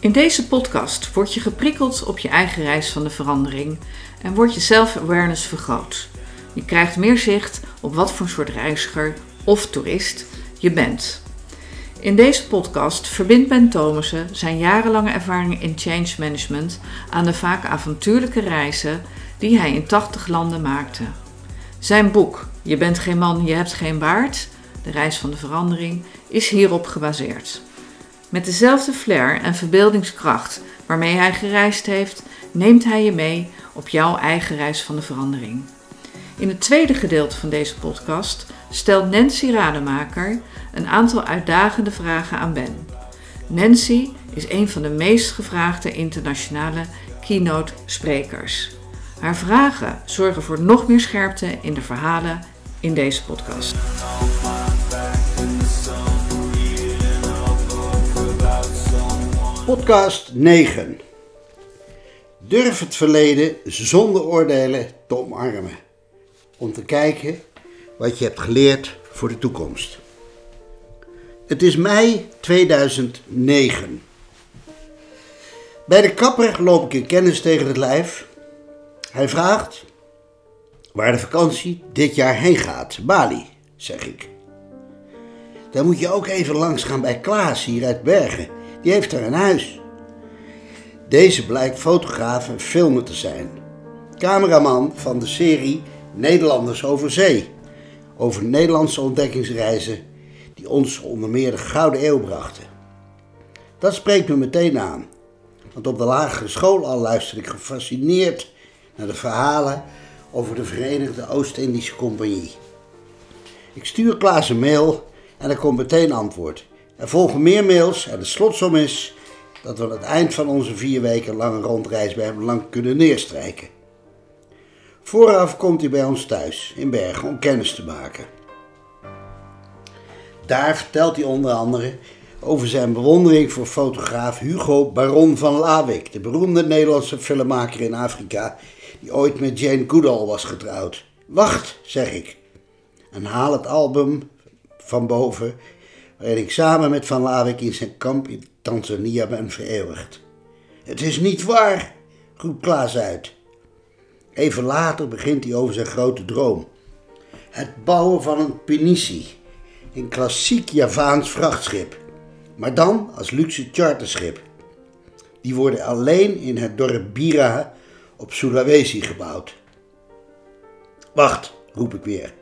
In deze podcast word je geprikkeld op je eigen reis van de verandering en wordt je self-awareness vergroot. Je krijgt meer zicht op wat voor soort reiziger of toerist je bent. In deze podcast verbindt Ben Thomassen zijn jarenlange ervaring in change management aan de vaak avontuurlijke reizen die hij in 80 landen maakte. Zijn boek Je bent geen man, je hebt geen baard, de reis van de verandering, is hierop gebaseerd. Met dezelfde flair en verbeeldingskracht waarmee hij gereisd heeft, neemt hij je mee op jouw eigen reis van de verandering. In het tweede gedeelte van deze podcast stelt Nancy Rademaker een aantal uitdagende vragen aan Ben. Nancy is een van de meest gevraagde internationale keynote sprekers. Haar vragen zorgen voor nog meer scherpte in de verhalen in deze podcast. Podcast 9. Durf het verleden zonder oordelen te omarmen. Om te kijken wat je hebt geleerd voor de toekomst. Het is mei 2009. Bij de kapper loop ik een kennis tegen het lijf. Hij vraagt waar de vakantie dit jaar heen gaat. Bali, zeg ik. Dan moet je ook even langs gaan bij Klaas hier uit Bergen. Die heeft daar een huis. Deze blijkt fotograaf en filmer te zijn. Cameraman van de serie Nederlanders over zee. Over Nederlandse ontdekkingsreizen die ons onder meer de Gouden Eeuw brachten. Dat spreekt me meteen aan. Want op de lagere school al luisterde ik gefascineerd naar de verhalen over de Verenigde Oost-Indische Compagnie. Ik stuur Klaas een mail en er komt meteen antwoord. Er volgen meer mails en de slotsom is dat we aan het eind van onze vier weken lange rondreis bij hem lang kunnen neerstrijken. Vooraf komt hij bij ons thuis in Bergen om kennis te maken. Daar vertelt hij onder andere over zijn bewondering voor fotograaf Hugo Baron van Lawik, de beroemde Nederlandse filmmaker in Afrika, die ooit met Jane Goodall was getrouwd. Wacht, zeg ik, en haal het album van boven ik samen met Van Lawik in zijn kamp in Tanzania ben vereeuwigd. Het is niet waar, roept Klaas uit. Even later begint hij over zijn grote droom. Het bouwen van een Pinisi, een klassiek Javaans vrachtschip, maar dan als luxe charterschip. Die worden alleen in het dorp Bira op Sulawesi gebouwd. Wacht, roep ik weer.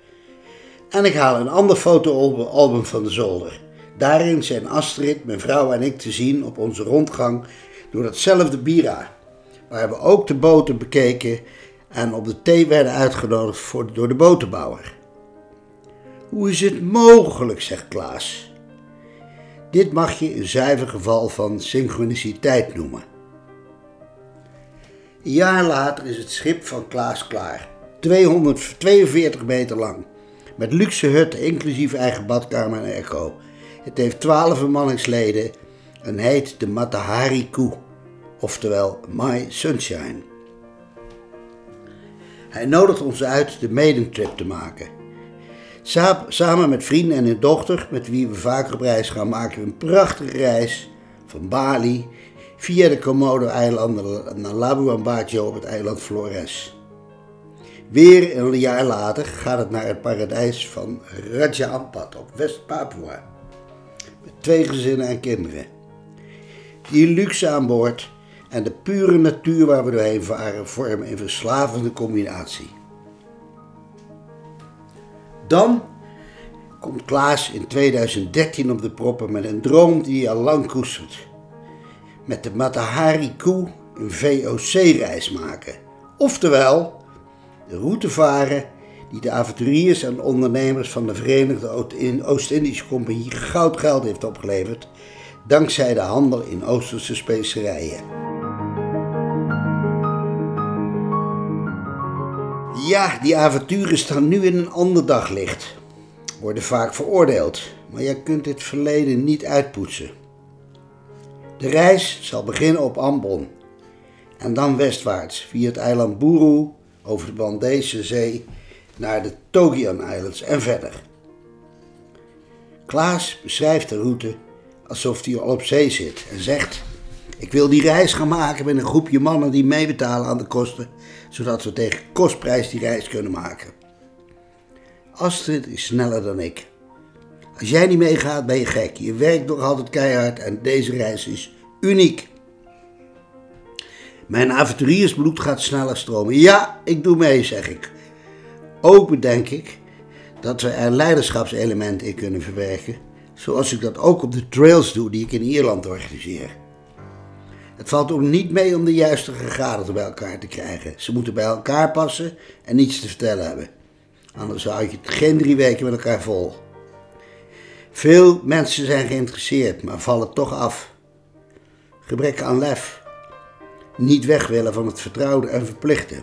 En ik haal een ander fotoalbum van de zolder. Daarin zijn Astrid, mijn vrouw en ik te zien op onze rondgang door datzelfde Bira, waar we ook de boten bekeken en op de thee werden uitgenodigd voor, door de botenbouwer. Hoe is het mogelijk, zegt Klaas. Dit mag je een zuiver geval van synchroniciteit noemen. Een jaar later is het schip van Klaas klaar, 242 meter lang, met luxe hutten inclusief eigen badkamer en echo. Het heeft 12 bemanningsleden en heet de Matahari Koe, oftewel My Sunshine. Hij nodigt ons uit de Maiden-trip te maken. Samen met vrienden en hun dochter, met wie we vaker op reis gaan, maken we een prachtige reis van Bali via de Komodo-eilanden naar Labuan Bajo op het eiland Flores. Weer een jaar later gaat het naar het paradijs van Raja Ampat op West-Papua. Twee gezinnen en kinderen. Die luxe aan boord en de pure natuur waar we doorheen varen vormen een verslavende combinatie. Dan komt Klaas in 2013 op de proppen met een droom die hij al lang koestert. Met de Matahari Koe een VOC-reis maken. Oftewel, de route varen die de avonturiers en ondernemers van de Verenigde Oost-Indische Compagnie goud geld heeft opgeleverd, dankzij de handel in Oosterse specerijen. Ja, die avonturen staan nu in een ander daglicht. Worden vaak veroordeeld, maar je kunt dit verleden niet uitpoetsen. De reis zal beginnen op Ambon en dan westwaarts via het eiland Buru over de Bandese Zee naar de Togian Islands en verder. Klaas beschrijft de route alsof hij al op zee zit en zegt: Ik wil die reis gaan maken met een groepje mannen die meebetalen aan de kosten, zodat we tegen kostprijs die reis kunnen maken. Astrid is sneller dan ik. Als jij niet meegaat, ben je gek. Je werkt nog altijd keihard en deze reis is uniek. Mijn avonturiersbloed gaat sneller stromen. Ja, ik doe mee, zeg ik. Ook bedenk ik dat we er leiderschapselementen in kunnen verwerken, zoals ik dat ook op de trails doe die ik in Ierland organiseer. Het valt ook niet mee om de juiste gegadigden bij elkaar te krijgen. Ze moeten bij elkaar passen en niets te vertellen hebben. Anders houd je het geen drie weken met elkaar vol. Veel mensen zijn geïnteresseerd, maar vallen toch af. Gebrek aan lef. Niet weg willen van het vertrouwde en verplichten.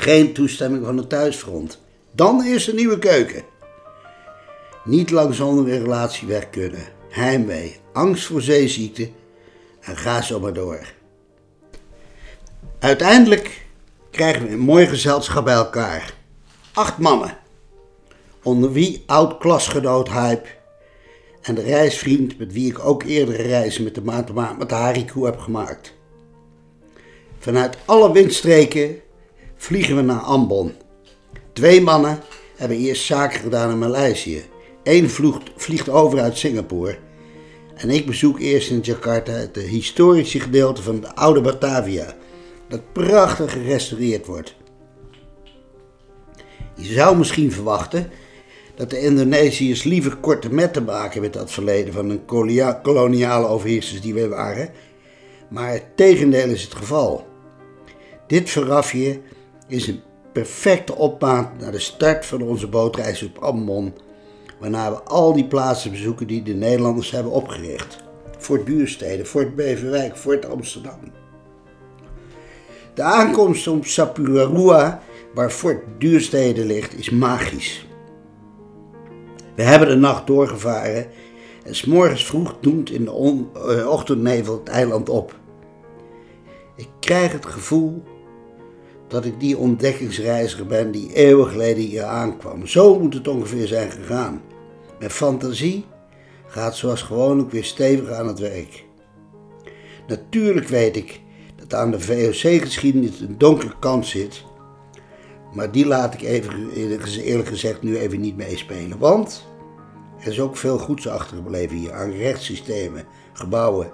Geen toestemming van het thuisfront. Dan is een nieuwe keuken. Niet lang zonder een relatie weg kunnen. Heimwee, angst voor zeeziekte en ga zo maar door. Uiteindelijk krijgen we een mooi gezelschap bij elkaar. Acht mannen. Onder wie oud-klasgenoot Hype en de reisvriend met wie ik ook eerdere reizen met de met de heb gemaakt. Vanuit alle windstreken vliegen we naar Ambon. Twee mannen hebben eerst zaken gedaan in Maleisië. Eén vliegt, vliegt over uit Singapore. En ik bezoek eerst in Jakarta het historische gedeelte van de oude Batavia, dat prachtig gerestaureerd wordt. Je zou misschien verwachten dat de Indonesiërs liever korte metten maken met dat verleden van een koloniale overheersers die we waren, maar het tegendeel is het geval. Dit verrafje is een perfecte opmaat naar de start van onze bootreis op Ambon, waarna we al die plaatsen bezoeken die de Nederlanders hebben opgericht. Fort Duurstede, Fort Beverwijk, Fort Amsterdam. De aankomst op Sapurarua, waar Fort Duurstede ligt, is magisch. We hebben de nacht doorgevaren en s morgens vroeg doemt in de eh, ochtendnevel het eiland op. Ik krijg het gevoel dat ik die ontdekkingsreiziger ben die eeuwen geleden hier aankwam. Zo moet het ongeveer zijn gegaan. Mijn fantasie gaat zoals gewoonlijk weer stevig aan het werk. Natuurlijk weet ik dat aan de VOC-geschiedenis een donkere kant zit, maar die laat ik even, eerlijk gezegd nu even niet meespelen. Want er is ook veel goeds achtergebleven hier aan rechtssystemen, gebouwen,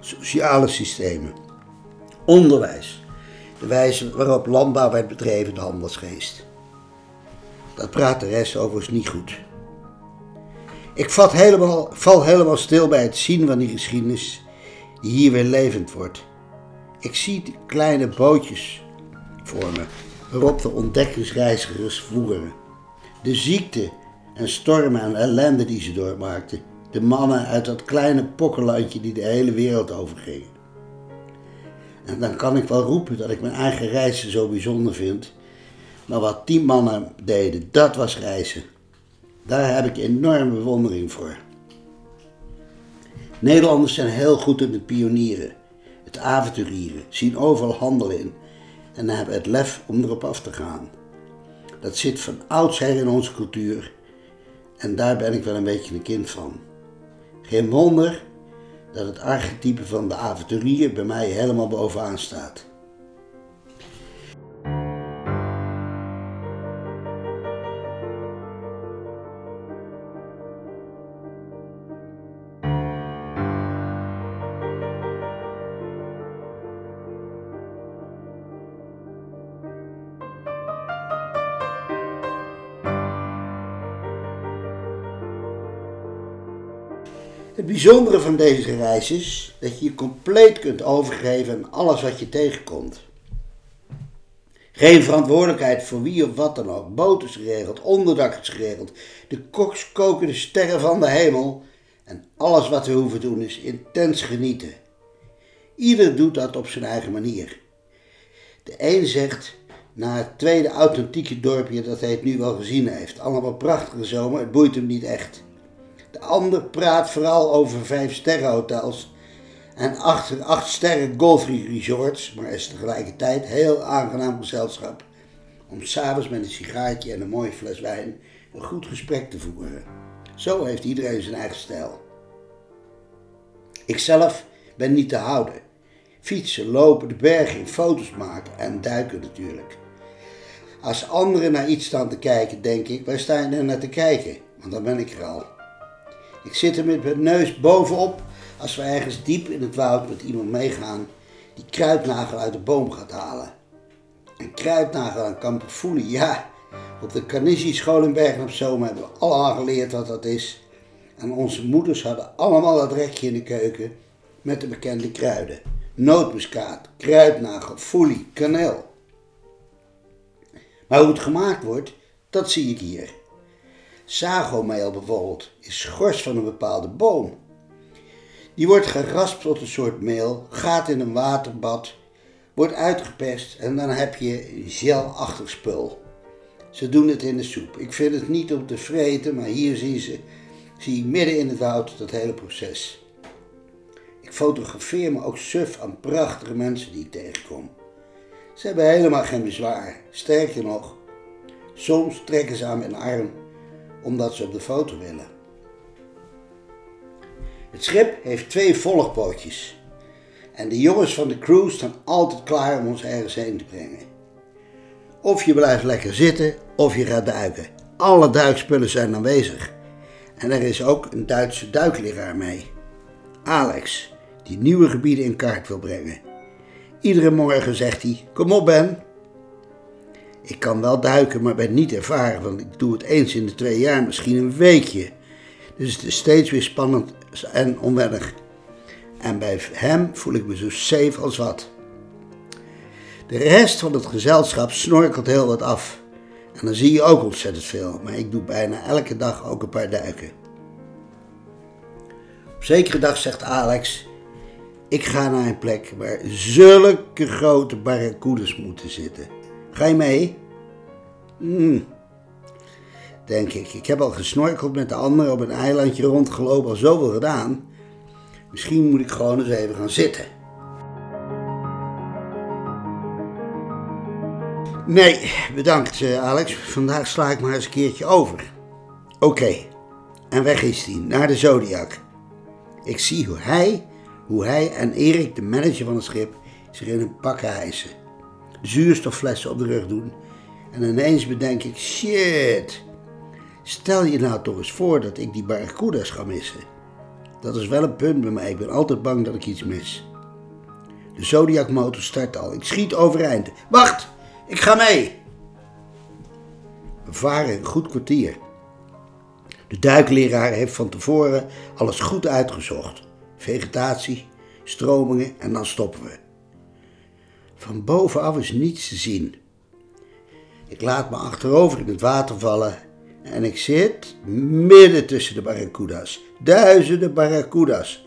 sociale systemen, onderwijs de wijze waarop landbouw werd bedreven, de handelsgeest. Dat praat de rest overigens niet goed. Ik vat helemaal, val helemaal stil bij het zien van die geschiedenis die hier weer levend wordt. Ik zie de kleine bootjes voor me, waarop de ontdekkingsreizigers voeren. De ziekte en stormen en ellende die ze doormaakten. De mannen uit dat kleine pokkenlandje die de hele wereld overgingen. En dan kan ik wel roepen dat ik mijn eigen reizen zo bijzonder vind. Maar wat die mannen deden, dat was reizen. Daar heb ik enorme bewondering voor. Nederlanders zijn heel goed in het pionieren, het avonturieren, zien overal handel in en hebben het lef om erop af te gaan. Dat zit van oudsher in onze cultuur en daar ben ik wel een beetje een kind van. Geen wonder dat het archetype van de avonturier bij mij helemaal bovenaan staat. Het bijzondere van deze reis is dat je je compleet kunt overgeven aan alles wat je tegenkomt. Geen verantwoordelijkheid voor wie of wat dan ook. Boot is geregeld, onderdak is geregeld. De koks koken de sterren van de hemel. En alles wat we hoeven doen is intens genieten. Ieder doet dat op zijn eigen manier. De een zegt naar het tweede authentieke dorpje dat hij het nu wel gezien heeft. Allemaal prachtige zomer, het boeit hem niet echt. De ander praat vooral over vijf sterrenhotels en acht, acht sterren golf resorts, maar is tegelijkertijd heel aangenaam gezelschap om s'avonds met een sigaartje en een mooie fles wijn een goed gesprek te voeren. Zo heeft iedereen zijn eigen stijl. Ikzelf ben niet te houden. Fietsen, lopen, de bergen in, foto's maken en duiken natuurlijk. Als anderen naar iets staan te kijken, denk ik, waar sta je er naar te kijken? Want dan ben ik er al. Ik zit er met mijn neus bovenop als we ergens diep in het woud met iemand meegaan die kruidnagel uit de boom gaat halen. Een kruidnagel aan kamperfoelie, ja. Op de Carnegie school in Bergen op Zoom hebben we allemaal geleerd wat dat is. En onze moeders hadden allemaal dat rekje in de keuken met de bekende kruiden. Nootmuskaat, kruidnagel, foelie, kaneel. Maar hoe het gemaakt wordt, dat zie ik hier. Sagomeel bijvoorbeeld is schors van een bepaalde boom. Die wordt geraspt tot een soort meel, gaat in een waterbad, wordt uitgepest en dan heb je gelachtig spul. Ze doen het in de soep. Ik vind het niet om te vreten, maar hier zien ze, zie je midden in het hout dat hele proces. Ik fotografeer me ook suf aan prachtige mensen die ik tegenkom. Ze hebben helemaal geen bezwaar. Sterker nog, soms trekken ze aan mijn arm omdat ze op de foto willen. Het schip heeft twee volgpootjes. En de jongens van de crew staan altijd klaar om ons ergens heen te brengen. Of je blijft lekker zitten of je gaat duiken. Alle duikspullen zijn aanwezig. En er is ook een Duitse duikleraar mee. Alex, die nieuwe gebieden in kaart wil brengen. Iedere morgen zegt hij: Kom op, Ben. Ik kan wel duiken, maar ben niet ervaren, want ik doe het eens in de twee jaar, misschien een weekje. Dus het is steeds weer spannend en onwennig. En bij hem voel ik me zo safe als wat. De rest van het gezelschap snorkelt heel wat af. En dan zie je ook ontzettend veel, maar ik doe bijna elke dag ook een paar duiken. Op zekere dag zegt Alex: Ik ga naar een plek waar zulke grote barracudas moeten zitten. Ga je mee? Hmm. Denk ik. Ik heb al gesnorkeld met de anderen op een eilandje rondgelopen, al zoveel gedaan. Misschien moet ik gewoon eens even gaan zitten. Nee, bedankt eh, Alex. Vandaag sla ik maar eens een keertje over. Oké, en weg is hij, naar de Zodiac. Ik zie hoe hij, hoe hij en Erik, de manager van het schip, zich in een pak hijsen. Zuurstofflessen op de rug doen. En ineens bedenk ik, shit. Stel je nou toch eens voor dat ik die barracuda's ga missen. Dat is wel een punt bij mij. Ik ben altijd bang dat ik iets mis. De Zodiac motor start al. Ik schiet overeind. Wacht! Ik ga mee. We varen een goed kwartier. De duikleraar heeft van tevoren alles goed uitgezocht. Vegetatie, stromingen en dan stoppen we. Van bovenaf is niets te zien. Ik laat me achterover in het water vallen en ik zit midden tussen de barracuda's. Duizenden barracuda's.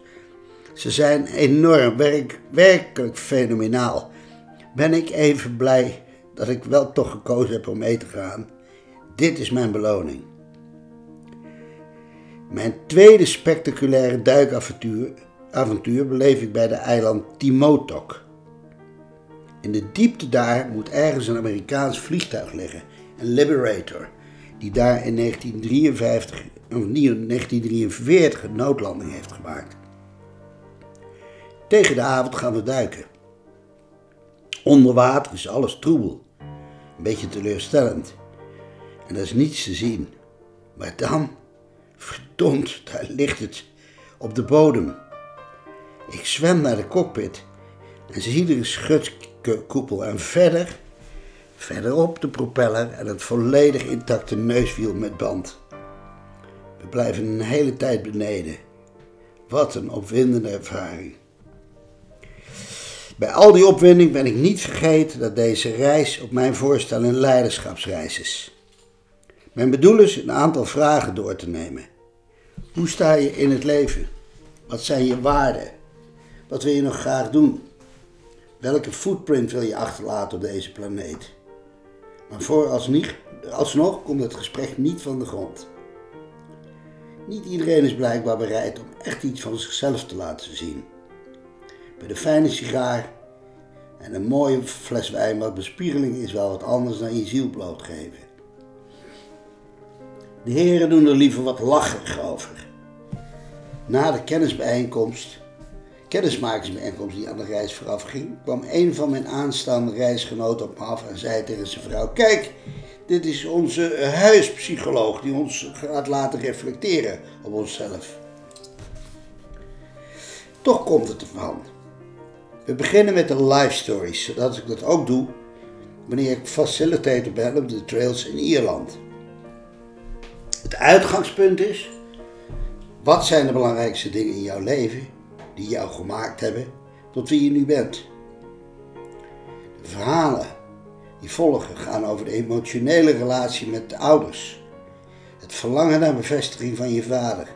Ze zijn enorm, werk, werkelijk fenomenaal. Ben ik even blij dat ik wel toch gekozen heb om mee te gaan. Dit is mijn beloning. Mijn tweede spectaculaire duikavontuur avontuur beleef ik bij de eiland Timotok. In de diepte daar moet ergens een Amerikaans vliegtuig liggen, een Liberator, die daar in 1953, of 1943 een noodlanding heeft gemaakt. Tegen de avond gaan we duiken. Onder water is alles troebel. Een beetje teleurstellend. En er is niets te zien. Maar dan, verdomd, daar ligt het op de bodem. Ik zwem naar de cockpit en zie er een schutkoepel en verder, verderop de propeller en het volledig intacte neuswiel met band. We blijven een hele tijd beneden. Wat een opwindende ervaring. Bij al die opwinding ben ik niet vergeten dat deze reis op mijn voorstel een leiderschapsreis is. Mijn bedoel is een aantal vragen door te nemen. Hoe sta je in het leven? Wat zijn je waarden? Wat wil je nog graag doen? Welke footprint wil je achterlaten op deze planeet? Maar vooralsnog komt het gesprek niet van de grond. Niet iedereen is blijkbaar bereid om echt iets van zichzelf te laten zien. Bij de fijne sigaar en een mooie fles wijn wat bespiegeling is wel wat anders dan je ziel blootgeven. De heren doen er liever wat lacherig over. Na de kennisbijeenkomst kennismakingsbijeenkomst die aan de reis vooraf ging, kwam een van mijn aanstaande reisgenoten op me af en zei tegen zijn vrouw: Kijk, dit is onze huispsycholoog die ons gaat laten reflecteren op onszelf. Toch komt het ervan. We beginnen met de life stories, zodat ik dat ook doe wanneer ik facilitator ben op de trails in Ierland. Het uitgangspunt is: wat zijn de belangrijkste dingen in jouw leven die jou gemaakt hebben tot wie je nu bent? De verhalen die volgen gaan over de emotionele relatie met de ouders, het verlangen naar bevestiging van je vader,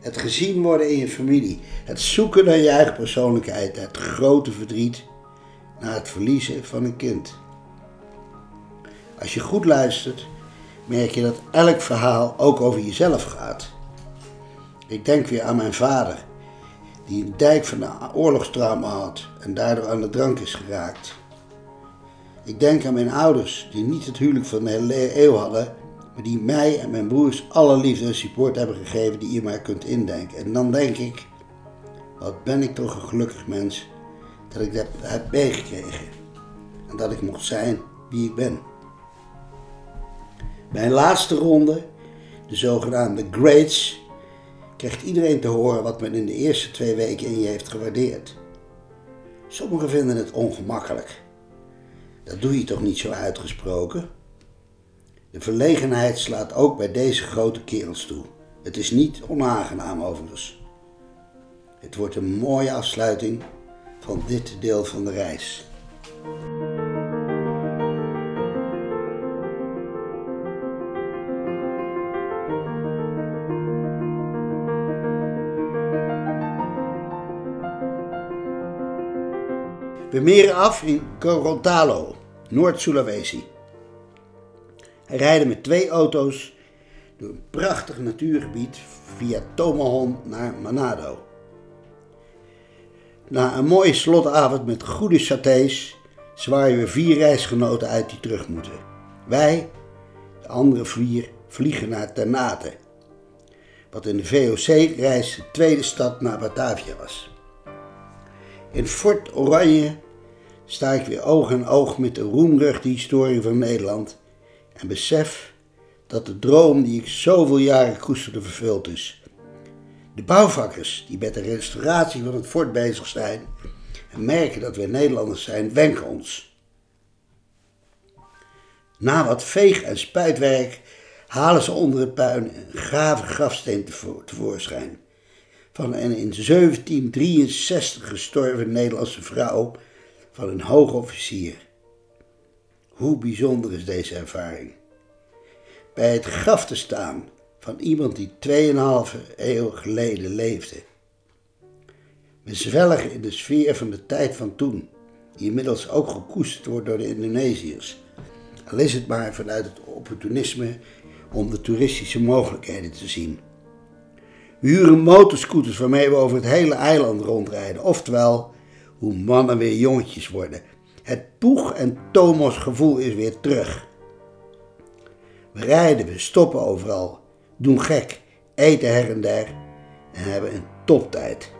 het gezien worden in je familie, het zoeken naar je eigen persoonlijkheid, het grote verdriet na het verliezen van een kind. Als je goed luistert, merk je dat elk verhaal ook over jezelf gaat. Ik denk weer aan mijn vader, die een dijk van een oorlogstrauma had en daardoor aan de drank is geraakt. Ik denk aan mijn ouders, die niet het huwelijk van de hele eeuw hadden, maar die mij en mijn broers alle liefde en support hebben gegeven die je maar kunt indenken. En dan denk ik, wat ben ik toch een gelukkig mens dat ik dat heb meegekregen. En dat ik mocht zijn wie ik ben. Bij een laatste ronde, de zogenaamde grades, krijgt iedereen te horen wat men in de eerste twee weken in je heeft gewaardeerd. Sommigen vinden het ongemakkelijk. Dat doe je toch niet zo uitgesproken? De verlegenheid slaat ook bij deze grote kerels toe. Het is niet onaangenaam overigens. Het wordt een mooie afsluiting van dit deel van de reis. We meren af in Gorontalo, Noord-Sulawesi. We rijden met twee auto's door een prachtig natuurgebied via Tomahon naar Manado. Na een mooie slotavond met goede satés zwaaien we vier reisgenoten uit die terug moeten. Wij, de andere vier, vliegen naar Ternate, wat in de VOC-reis de tweede stad naar Batavia was. In Fort Oranje sta ik weer oog in oog met de roemruchte historie van Nederland en besef dat de droom die ik zoveel jaren koesterde vervuld is. De bouwvakkers die met de restauratie van het fort bezig zijn en merken dat we Nederlanders zijn, wenken ons. Na wat veeg- en spuitwerk halen ze onder het puin een grave grafsteen tevoorschijn van een in 1763 gestorven Nederlandse vrouw van een hoogofficier. Hoe bijzonder is deze ervaring? Bij het graf te staan van iemand die 2,5 eeuw geleden leefde. We zwelgen in de sfeer van de tijd van toen, die inmiddels ook gekoesterd wordt door de Indonesiërs. Al is het maar vanuit het opportunisme om de toeristische mogelijkheden te zien. Huren motorscooters waarmee we over het hele eiland rondrijden. Oftewel, hoe mannen weer jongetjes worden. Het Poeg- en Thomas gevoel is weer terug. We rijden, we stoppen overal, doen gek, eten her en der en hebben een toptijd.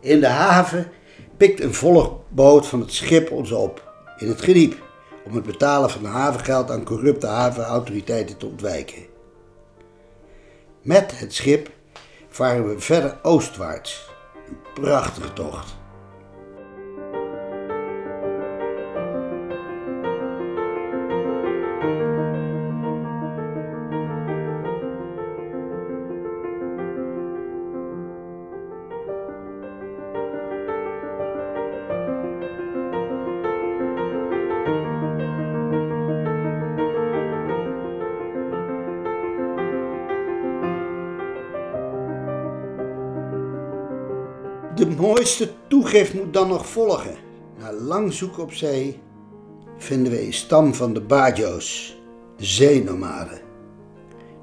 In de haven pikt een volgboot van het schip ons op, in het gediep, om het betalen van havengeld aan corrupte havenautoriteiten te ontwijken. Met het schip varen we verder oostwaarts. Een prachtige tocht. De mooiste toegift moet dan nog volgen. Na lang zoeken op zee vinden we een stam van de Bajo's, de zeenomaden.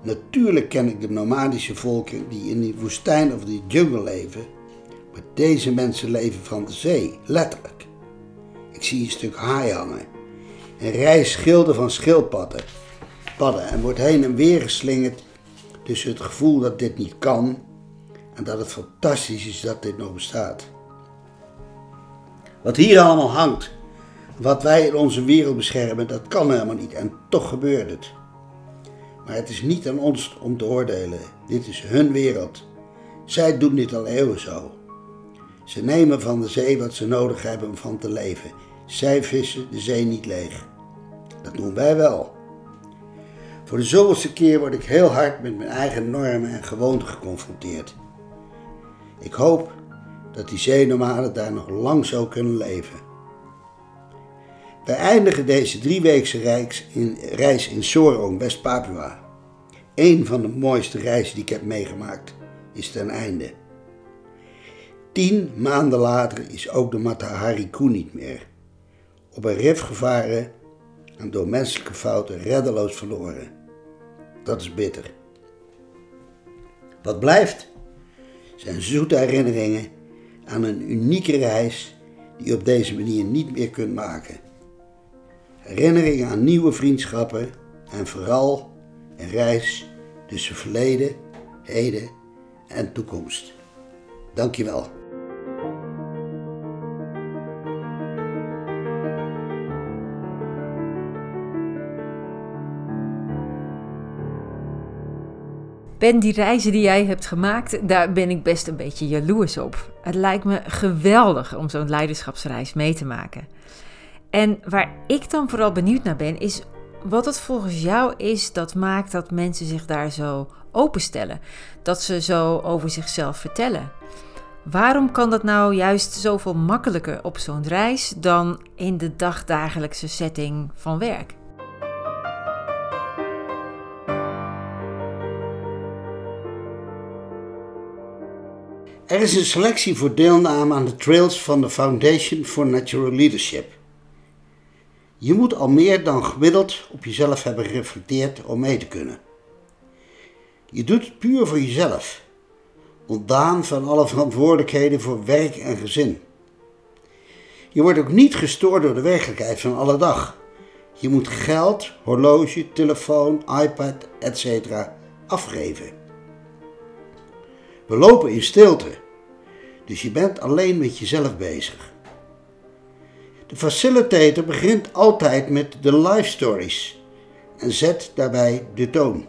Natuurlijk ken ik de nomadische volken die in die woestijn of die jungle leven, maar deze mensen leven van de zee, letterlijk. Ik zie een stuk haai hangen, een rij schilden van schildpadden padden, en wordt heen en weer geslingerd tussen het gevoel dat dit niet kan En dat het fantastisch is dat dit nog bestaat. Wat hier allemaal hangt, wat wij in onze wereld beschermen, dat kan helemaal niet. En toch gebeurt het. Maar het is niet aan ons om te oordelen. Dit is hun wereld. Zij doen dit al eeuwen zo. Ze nemen van de zee wat ze nodig hebben om van te leven. Zij vissen de zee niet leeg. Dat doen wij wel. Voor de zoveelste keer word ik heel hard met mijn eigen normen en gewoonten geconfronteerd. Ik hoop dat die zeenomalen daar nog lang zo kunnen leven. Wij eindigen deze drieweekse reis in, reis in Sorong, West-Papua. Een van de mooiste reizen die ik heb meegemaakt is ten einde. Tien maanden later is ook de Matahari Koe niet meer. Op een rif gevaren en door menselijke fouten reddeloos verloren. Dat is bitter. Wat blijft zijn zoete herinneringen aan een unieke reis die je op deze manier niet meer kunt maken. Herinneringen aan nieuwe vriendschappen en vooral een reis tussen verleden, heden en toekomst. Dankjewel. Ben, die reizen die jij hebt gemaakt, daar ben ik best een beetje jaloers op. Het lijkt me geweldig om zo'n leiderschapsreis mee te maken. En waar ik dan vooral benieuwd naar ben, is wat het volgens jou is dat maakt dat mensen zich daar zo openstellen. Dat ze zo over zichzelf vertellen. Waarom kan dat nou juist zoveel makkelijker op zo'n reis dan in de dagdagelijkse setting van werk? Er is een selectie voor deelname aan de trails van de Foundation for Natural Leadership. Je moet al meer dan gemiddeld op jezelf hebben gereflecteerd om mee te kunnen. Je doet het puur voor jezelf, ontdaan van alle verantwoordelijkheden voor werk en gezin. Je wordt ook niet gestoord door de werkelijkheid van alle dag. Je moet geld, horloge, telefoon, iPad, etc. afgeven. We lopen in stilte, dus je bent alleen met jezelf bezig. De facilitator begint altijd met de life stories en zet daarbij de toon.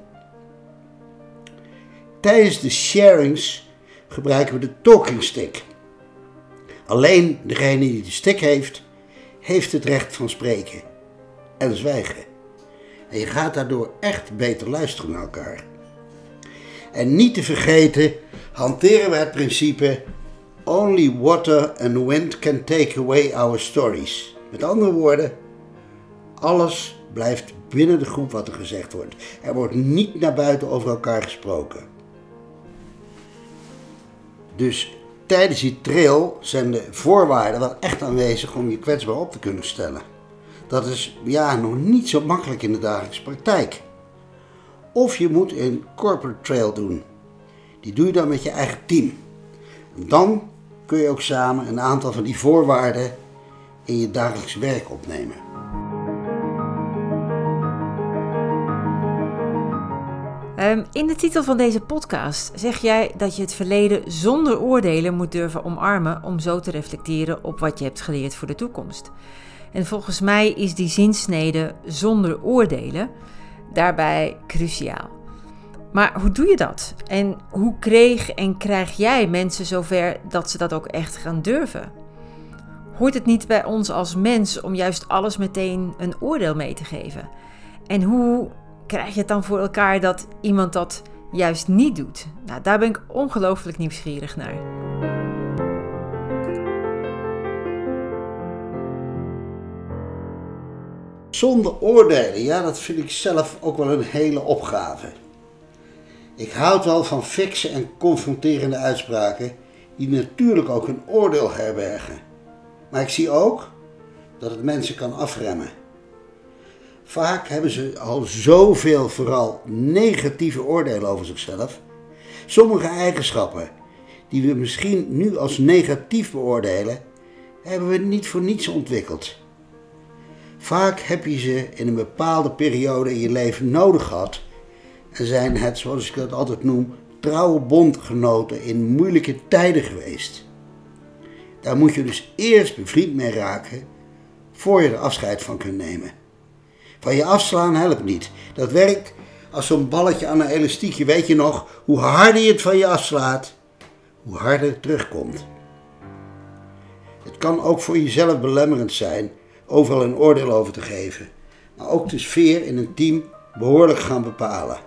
Tijdens de sharings gebruiken we de talking stick. Alleen degene die de stick heeft, heeft het recht van spreken en zwijgen. En je gaat daardoor echt beter luisteren naar elkaar. En niet te vergeten hanteren we het principe Only water and wind can take away our stories. Met andere woorden, alles blijft binnen de groep wat er gezegd wordt. Er wordt niet naar buiten over elkaar gesproken. Dus tijdens die trail zijn de voorwaarden wel echt aanwezig om je kwetsbaar op te kunnen stellen. Dat is ja nog niet zo makkelijk in de dagelijkse praktijk. Of je moet een corporate trail doen. Die doe je dan met je eigen team. Dan kun je ook samen een aantal van die voorwaarden in je dagelijks werk opnemen. Ehm, in de titel van deze podcast zeg jij dat je het verleden zonder oordelen moet durven omarmen om zo te reflecteren op wat je hebt geleerd voor de toekomst. En volgens mij is die zinsnede zonder oordelen daarbij cruciaal. Maar hoe doe je dat? En hoe kreeg en krijg jij mensen zover dat ze dat ook echt gaan durven? Hoort het niet bij ons als mens om juist alles meteen een oordeel mee te geven? En hoe krijg je het dan voor elkaar dat iemand dat juist niet doet? Nou, daar ben ik ongelooflijk nieuwsgierig naar. Zonder oordelen, ja, dat vind ik zelf ook wel een hele opgave. Ik houd wel van fikse en confronterende uitspraken die natuurlijk ook een oordeel herbergen. Maar ik zie ook dat het mensen kan afremmen. Vaak hebben ze al zoveel vooral negatieve oordelen over zichzelf. Sommige eigenschappen die we misschien nu als negatief beoordelen, hebben we niet voor niets ontwikkeld. Vaak heb je ze in een bepaalde periode in je leven nodig gehad zijn het, zoals ik dat altijd noem, trouwe bondgenoten in moeilijke tijden geweest. Daar moet je dus eerst bevriend mee raken voor je er afscheid van kunt nemen. Van je afslaan helpt niet. Dat werkt als zo'n balletje aan een elastiekje. Weet je nog, hoe harder je het van je afslaat, hoe harder het terugkomt. Het kan ook voor jezelf belemmerend zijn overal een oordeel over te geven, maar ook de sfeer in een team behoorlijk gaan bepalen.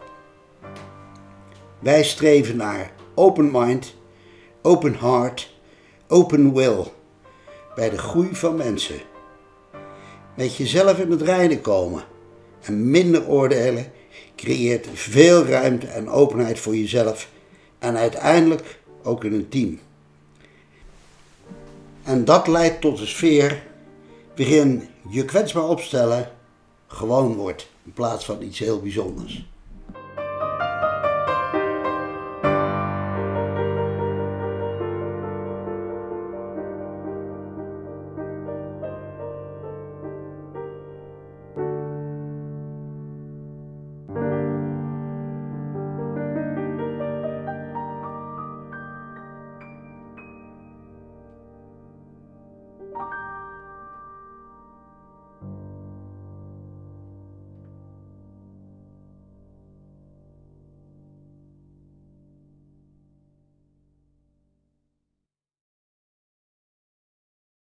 Wij streven naar open mind, open heart, open will bij de groei van mensen. Met jezelf in het reinen komen en minder oordelen creëert veel ruimte en openheid voor jezelf en uiteindelijk ook in een team. En dat leidt tot een sfeer waarin je kwetsbaar opstellen gewoon wordt in plaats van iets heel bijzonders.